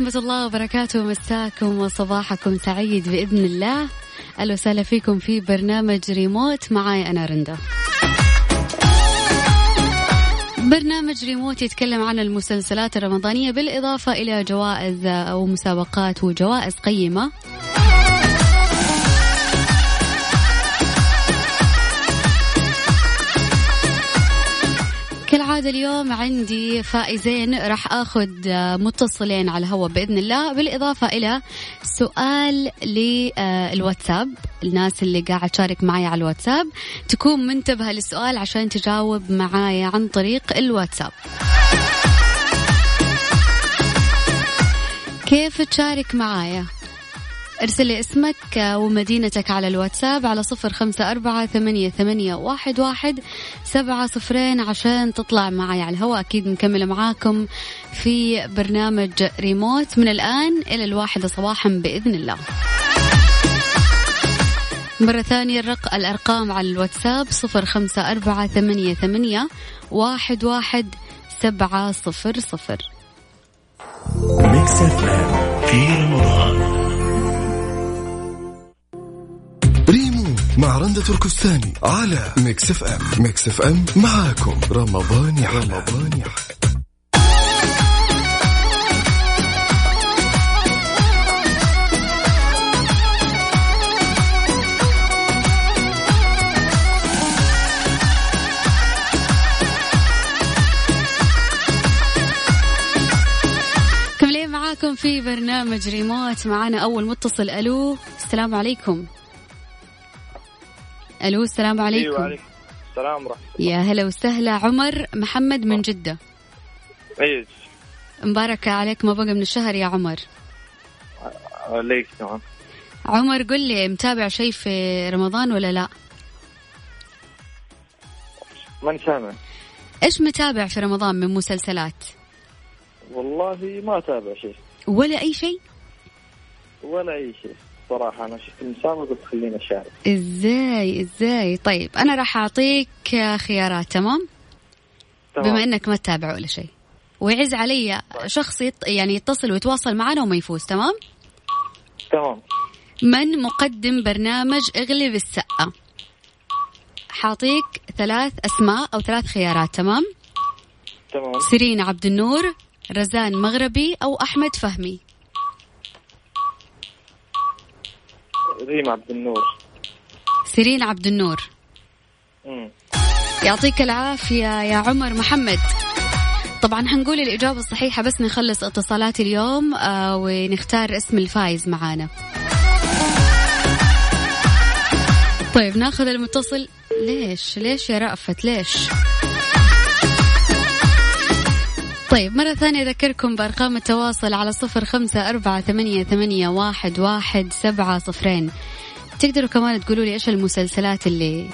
ورحمة الله وبركاته مساكم وصباحكم سعيد بإذن الله. أهلا وسهلا فيكم في برنامج ريموت. معاي أنا رندا. برنامج ريموت يتكلم عن المسلسلات الرمضانية بالإضافة إلى جوائز أو مسابقات وجوائز قيمة. كالعادة اليوم عندي فائزين راح آخذ متصلين على الهواء بإذن الله. بالإضافة إلى سؤال للواتساب الناس اللي قاعد تشارك معي على الواتساب. تكون منتبهة للسؤال عشان تجاوب معايا عن طريق الواتساب. كيف تشارك معايا؟ ارسل لي اسمك ومدينتك على الواتساب على صفر خمسة أربعة ثمانية, ثمانية واحد, واحد سبعة صفرين عشان تطلع معي على الهواء. أكيد مكملة معاكم في برنامج ريموت من الآن إلى الواحدة صباحا بإذن الله. مرة ثانية الرق الأرقام على الواتساب صفر خمسة أربعة ثمانية, ثمانية واحد, واحد سبعة صفر صفر. في رمضان. مع رندة تركستاني على Mix FM. Mix FM معاكم. رمضان يحلى. رمضان يحلى. معاكم في برنامج ريموت. معنا أول متصل. ألو السلام عليكم. ألو السلام عليكم. أيوه عليكم السلام ورحمة الله. يا هلا وسهلا. عمر محمد من جدة. أيوه مبارك عليك ما بقى من الشهر يا عمر؟ عليك تمام عمر قل لي متابع شيء في رمضان ولا لا؟ ماني سامع إيش متابع في رمضان من مسلسلات؟ والله ما أتابع شيء. ولا أي شيء؟ ولا أي شيء. صراحة أنا شفت المسابقة قلت خليني أشارك إزاي إزاي طيب أنا راح أعطيك خيارات تمام؟, تمام. بما إنك ما تتابع ولا شيء ويعز علي شخص يط... يعني يتصل ويتواصل معنا وما يفوز تمام؟ تمام من مقدم برنامج اغلب السقة؟ حاعطيك ثلاث أسماء أو ثلاث خيارات تمام؟ تمام سيرين عبد النور رزان مغربي أو أحمد فهمي ريم عبد النور. سيرين عبد النور. مم. يعطيك العافية يا عمر محمد. طبعا هنقول الإجابة الصحيحة بس نخلص اتصالات اليوم آه ونختار اسم الفايز معانا. طيب ناخذ المتصل. ليش؟ ليش يا رأفت؟ ليش؟ طيب مرة ثانية أذكركم بأرقام التواصل على صفر خمسة أربعة ثمانية, ثمانية واحد, واحد سبعة صفرين. تقدروا كمان تقولوا لي إيش المسلسلات اللي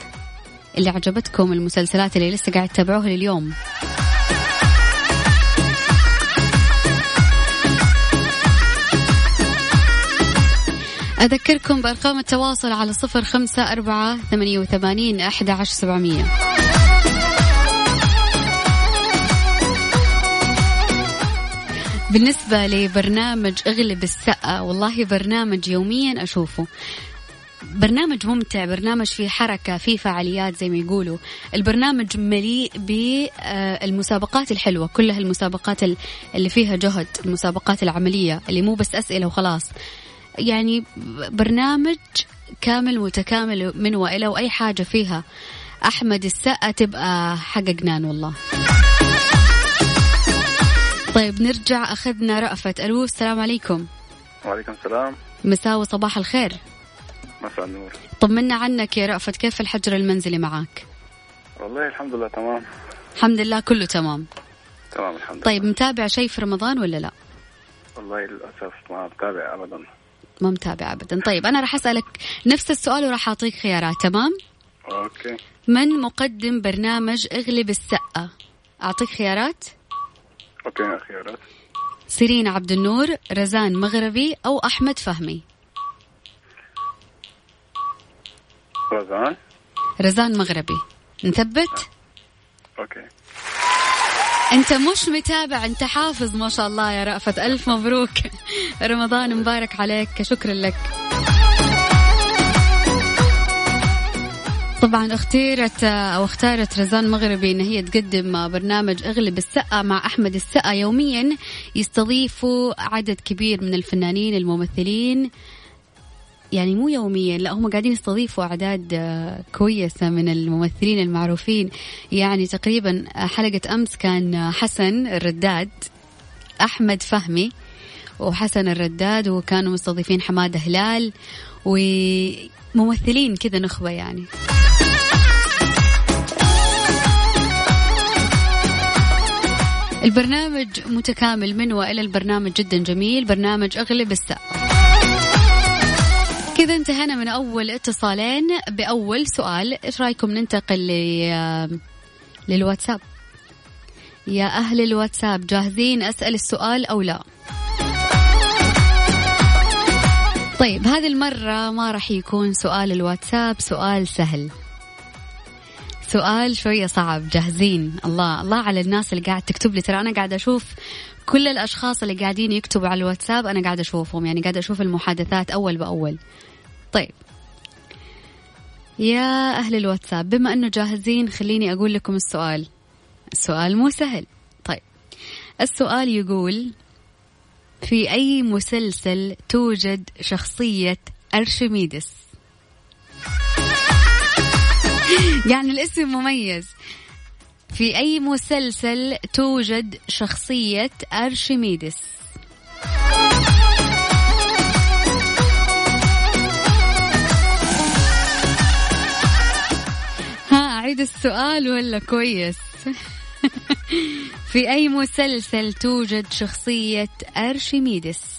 اللي عجبتكم المسلسلات اللي لسه قاعد تتابعوها لليوم؟ أذكركم بأرقام التواصل على صفر خمسة أربعة ثمانية وثمانين أحد عشر سبعمية. بالنسبة لبرنامج اغلب السقة والله برنامج يوميا أشوفه. برنامج ممتع برنامج فيه حركة فيه فعاليات زي ما يقولوا. البرنامج مليء بالمسابقات الحلوة كلها المسابقات اللي فيها جهد المسابقات العملية اللي مو بس أسئلة وخلاص. يعني برنامج كامل متكامل من وإلى وأي حاجة فيها. أحمد السقة تبقى حققنان والله. طيب نرجع أخذنا رأفت ألو السلام عليكم. وعليكم السلام. مساء وصباح الخير. مساء النور. طمنا عنك يا رأفت كيف الحجر المنزلي معك؟ والله الحمد لله تمام. الحمد لله كله تمام. تمام الحمد لله. طيب متابع شيء في رمضان ولا لا؟ والله للأسف ما متابع أبدا. ما متابع أبدا. طيب أنا راح أسألك نفس السؤال وراح أعطيك خيارات تمام؟ Okay. من مقدم برنامج اغلب السقة؟ أعطيك خيارات؟ Okay خيارات سيرين عبد النور رزان مغربي أو أحمد فهمي. رزان؟ رزان مغربي. نثبت؟ أوكي. أنت مش متابع أنت حافظ ما شاء الله يا رأفت. ألف مبروك. رمضان مبارك عليك شكرا لك. طبعا اختيرت أو اختارت رزان مغربي إن هي تقدم برنامج أغلب السقا مع أحمد السقا يوميا يستضيفوا عدد كبير من الفنانين الممثلين. يعني مو يوميا لا هم قاعدين يستضيفوا أعداد كويسة من الممثلين المعروفين. يعني تقريبا حلقة أمس كان حسن الرداد أحمد فهمي وحسن الرداد وكانوا مستضيفين حمادة هلال وممثلين كذا نخبة يعني. البرنامج متكامل من وإلى البرنامج جدا جميل برنامج أغلب السقف كذا انتهينا من أول اتصالين. بأول سؤال إيش رأيكم ننتقل ل للواتساب؟ يا أهل الواتساب جاهزين أسأل السؤال أو لا؟ طيب هذه المرة ما راح يكون سؤال الواتساب سؤال سهل. سؤال شوية صعب. جاهزين؟ الله الله على الناس اللي قاعد تكتب لي. ترى أنا قاعد أشوف كل الأشخاص اللي قاعدين يكتبوا على الواتساب أنا قاعد أشوفهم. يعني قاعد أشوف المحادثات أول بأول. طيب. يا أهل الواتساب بما أنه جاهزين خليني أقول لكم السؤال. السؤال مو سهل. طيب. السؤال يقول في أي مسلسل توجد شخصية أرشميدس؟ يعني الاسم مميز. في أي مسلسل توجد شخصية أرشميدس ها أعيد السؤال ولا كويس؟ في أي مسلسل توجد شخصية أرشميدس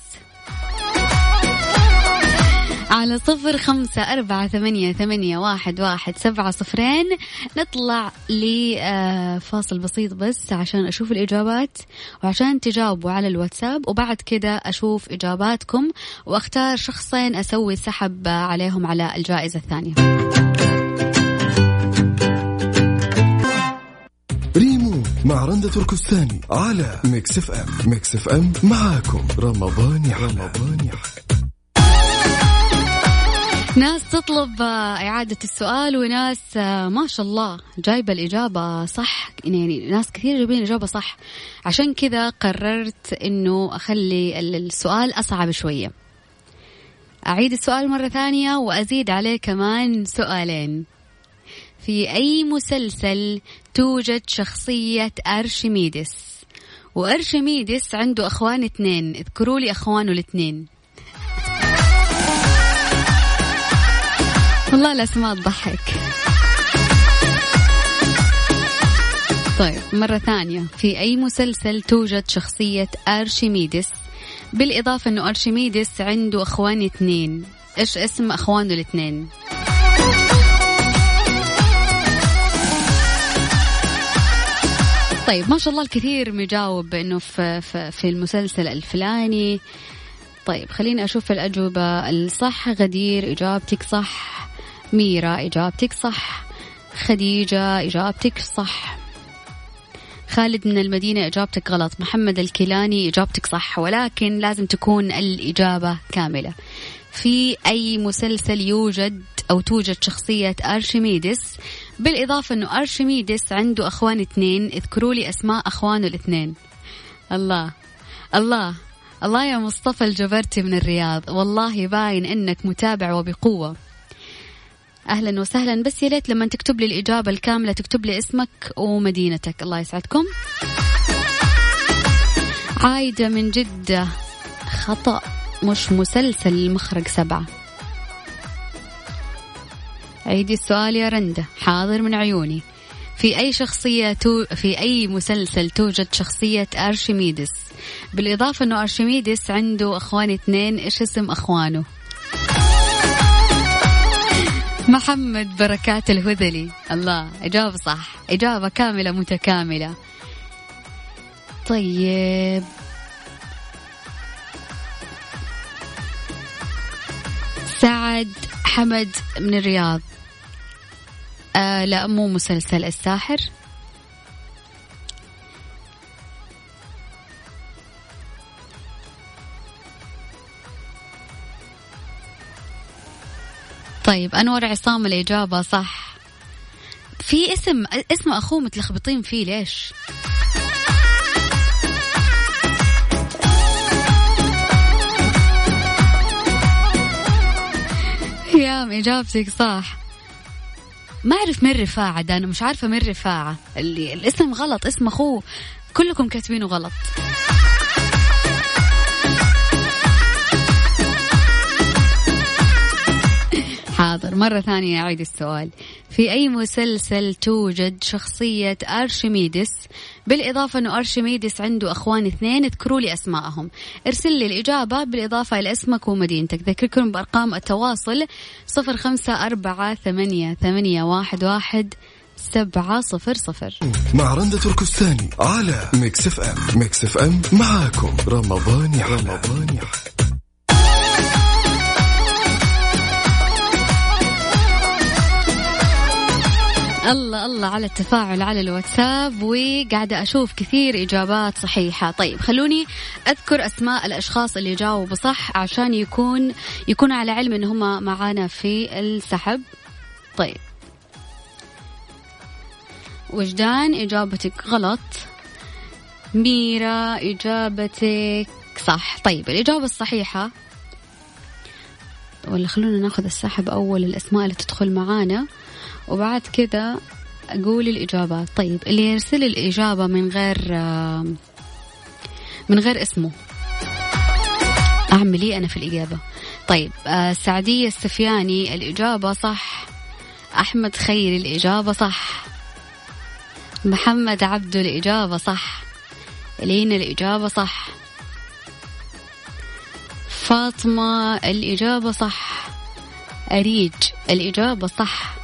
على صفر خمسة أربعة ثمانية, ثمانية واحد, واحد سبعة صفرين. نطلع لفاصل بسيط بس عشان أشوف الإجابات وعشان تجاوبوا على الواتساب. وبعد كده أشوف إجاباتكم وأختار شخصين أسوي سحب عليهم على الجائزة الثانية. ريمو مع رندة تركستاني على Mix FM. Mix FM معاكم. رمضان يحلى. رمضان يحلى. ناس تطلب إعادة السؤال وناس ما شاء الله جايبة الإجابة صح. يعني ناس كثير جايبين الإجابة صح. عشان كذا قررت إنه أخلي السؤال أصعب شوية. أعيد السؤال مرة ثانية وأزيد عليه كمان سؤالين. في أي مسلسل توجد شخصية أرشميدس وأرشميدس عنده أخوان اثنين. اذكروا لي أخوانه الاثنين. والله الأسماء تضحك. طيب مرة ثانية. في أي مسلسل توجد شخصية أرشميدس بالإضافة أنه أرشميدس عنده أخوان اثنين. إيش اسم أخوانه الاثنين؟ طيب ما شاء الله الكثير مجاوب إنه في, في, في المسلسل الفلاني. طيب خليني أشوف الأجوبة. الصح غدير إجابتك صح. ميرا إجابتك صح. خديجة إجابتك صح. خالد من المدينة إجابتك غلط. محمد الكيلاني إجابتك صح. ولكن لازم تكون الإجابة كاملة. في أي مسلسل يوجد أو توجد شخصية أرشميدس؟ بالإضافة أنه أرشميدس عنده أخوان اثنين. اذكروا لي أسماء أخوانه الاثنين. الله. الله. الله يا مصطفى الجبرتي من الرياض. والله باين إنك متابع وبقوة. أهلا وسهلا. بس يا ريت لما تكتب لي الإجابة الكاملة تكتب لي اسمك ومدينتك. الله يسعدكم. عايدة من جدة. خطأ. مش مسلسل المخرج سبعة. عيدي السؤال يا رندة. حاضر من عيوني. في أي شخصية تو في أي مسلسل توجد شخصية أرشميدس؟ بالإضافة أنه أرشميدس عنده أخوان اثنين إيش اسم أخوانه؟ محمد بركات الهذلي. الله إجابة صح. إجابة كاملة متكاملة. طيب. سعد حمد من الرياض. آه لا مو مسلسل الساحر. طيب أنور عصام الإجابة صح. في اسم اسم أخوه متلخبطين فيه ليش؟ يا إجابتك صح. ما أعرف من رفاعة ده أنا مش عارفة من رفاعة. اللي الاسم غلط اسم أخوه. كلكم كاتبينه غلط. حاضر. مرة ثانية أعيد السؤال. في أي مسلسل توجد شخصية أرشميدس؟ بالإضافة أنه أرشميدس عنده أخوان اثنين اذكروا لي أسماءهم. ارسل لي الإجابة بالإضافة إلى اسمك ومدينتك. ذكركم بأرقام التواصل صفر خمسة أربعة ثمانية, ثمانية واحد, واحد سبعة صفر صفر. مع رندة تركستاني على Mix FM. Mix FM معاكم. رمضان يحلى رمضان يحلى الله الله على التفاعل على الواتساب وقاعدة أشوف كثير إجابات صحيحة. طيب خلوني أذكر أسماء الأشخاص اللي جاوبوا صح عشان يكون يكون على علم إن هم معانا في السحب. طيب. وجدان إجابتك غلط. ميرا إجابتك صح. طيب الإجابة الصحيحة. ولا خلونا ناخذ السحب أول الأسماء اللي تدخل معانا. وبعد كذا أقول الإجابات. طيب اللي يرسل الإجابة من غير من غير اسمه. أعمل إيه أنا في الإجابة. طيب آه، سعدية السفياني الإجابة صح. أحمد خير الإجابة صح. محمد عبدو الإجابة صح. لينا الإجابة صح. فاطمة الإجابة صح. أريج الإجابة صح.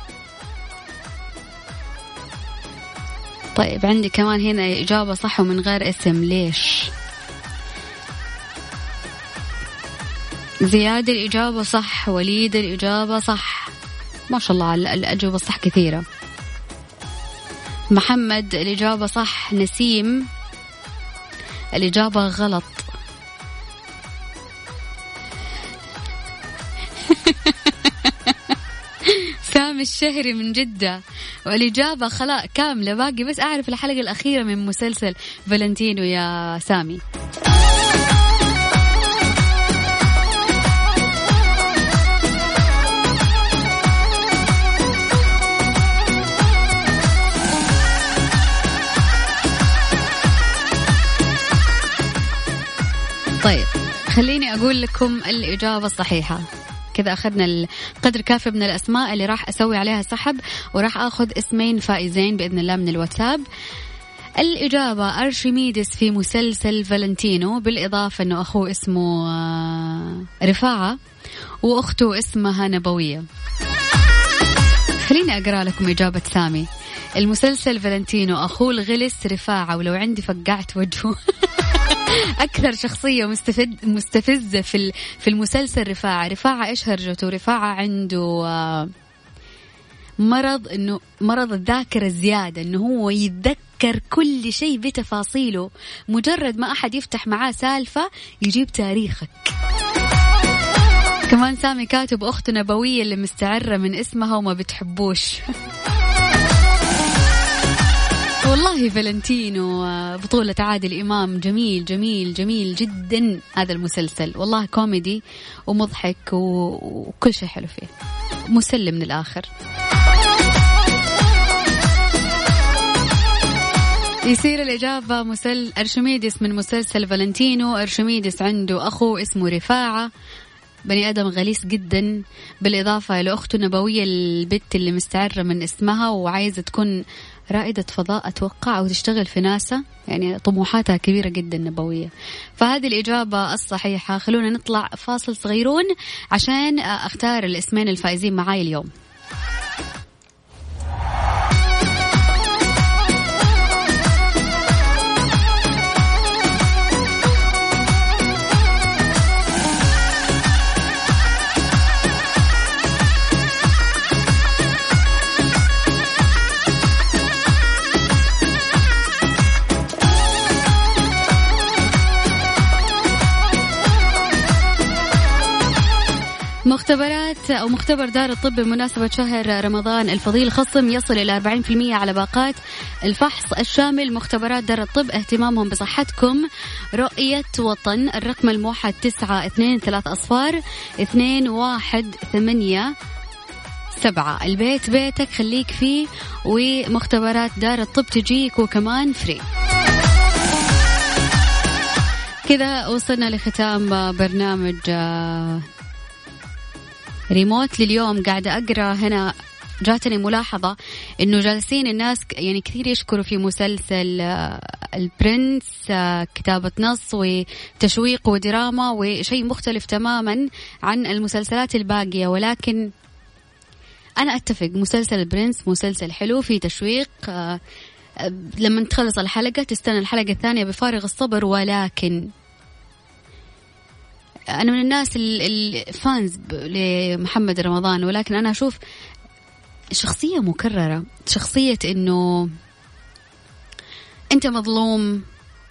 طيب عندي كمان هنا إجابة صح ومن غير اسم. ليش؟ زياد الإجابة صح وليد الإجابة صح. ما شاء الله الأجوبة صح كثيرة. محمد الإجابة صح نسيم الإجابة غلط. سامي الشهري من جدة. والإجابة خلاص كاملة باقي بس أعرف الحلقة الأخيرة من مسلسل فالنتينو يا سامي. طيب خليني أقول لكم الإجابة الصحيحة. كذا أخذنا القدر كافي من الأسماء اللي راح أسوي عليها سحب وراح أخذ اسمين فائزين بإذن الله من الواتساب. الإجابة أرشميدس في مسلسل فالنتينو بالإضافة أنه أخوه اسمه آه، رفاعة وأخته اسمها نبوية. خليني أقرأ لكم إجابة سامي. المسلسل فالنتينو أخوه الغلس رفاعة ولو عندي فقعت وجهه. أكثر شخصية مستفد مستفزة في في المسلسل رفاعة. رفاعة إيش هرجته؟ رفاعة عنده آه، مرض انه مرض الذاكرة الزيادة إنه هو يتذكر كل شيء بتفاصيله. مجرد ما أحد يفتح معاه سالفة يجيب تاريخك. كمان سامي كاتب أخته نبوية اللي مستعرة من اسمها وما بتحبوش. والله فالنتينو بطولة عادل إمام. جميل جميل جميل جدا هذا المسلسل. والله كوميدي ومضحك وكل شيء حلو فيه. مسلسل من الآخر. يصير الإجابة مسل أرشميدس من مسلسل فالنتينو. أرشميدس عنده أخو اسمه رفاعة. بني آدم غليظ جدا. بالإضافة لأخته نبوية البت اللي مستعرة من اسمها وعايزة تكون رائدة فضاء أتوقع أو تشتغل في ناسا؟ يعني طموحاتها كبيرة جدا نبوية. فهذه الإجابة الصحيحة. خلونا نطلع فاصل صغيرون عشان أختار الاسمين الفائزين معاي اليوم. مختبرات أو مختبر دار الطب بمناسبة شهر رمضان الفضيل خصم يصل إلى 40% على باقات الفحص الشامل. مختبرات دار الطب اهتمامهم بصحتكم. رؤية وطن الرقم الموحد تسعة اثنين ثلاث أصفار اثنين واحد ثمانية سبعة. البيت بيتك خليك فيه ومختبرات دار الطب تجيك وكمان فري. كذا وصلنا لختام برنامج آه، ريموت لليوم قاعدة أقرأ هنا. جاتني ملاحظة إنه جالسين الناس يعني كثير يشكروا في مسلسل آه، البرنس آه، كتابة نص وتشويق ودراما وشيء مختلف تماما عن المسلسلات الباقية. ولكن أنا أتفق مسلسل البرنس مسلسل حلو في تشويق آه، لما تخلص الحلقة تستنى الحلقة الثانية بفارغ الصبر. ولكن أنا من الناس ال fans لمحمد رمضان ولكن أنا أشوف شخصية مكررة شخصية إنه أنت مظلوم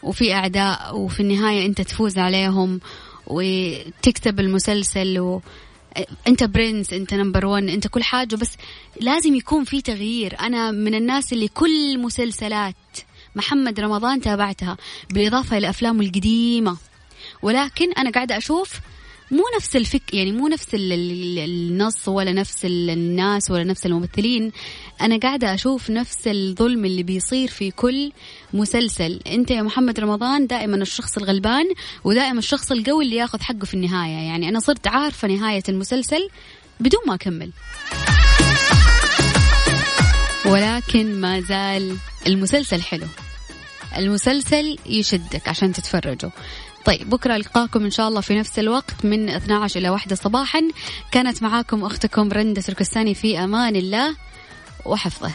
وفي أعداء وفي النهاية أنت تفوز عليهم وتكتب المسلسل و أنت برنس أنت number 1 أنت كل حاجة بس لازم يكون في تغيير. أنا من الناس اللي كل مسلسلات محمد رمضان تابعتها بالإضافة إلى أفلامه القديمة. ولكن أنا قاعدة أشوف مو نفس الفك يعني مو نفس النص ولا نفس الناس ولا نفس الممثلين. أنا قاعدة أشوف نفس الظلم اللي بيصير في كل مسلسل. أنت يا محمد رمضان دائما الشخص الغلبان ودائما الشخص القوي اللي ياخذ حقه في النهاية. يعني أنا صرت عارفة نهاية المسلسل بدون ما أكمل. ولكن ما زال المسلسل حلو. المسلسل يشدك عشان تتفرجوا. طيب بكرة ألقاكم إن شاء الله في نفس الوقت من 12 إلى 1 صباحا. كانت معاكم أختكم رندة تركستاني في أمان الله وحفظه.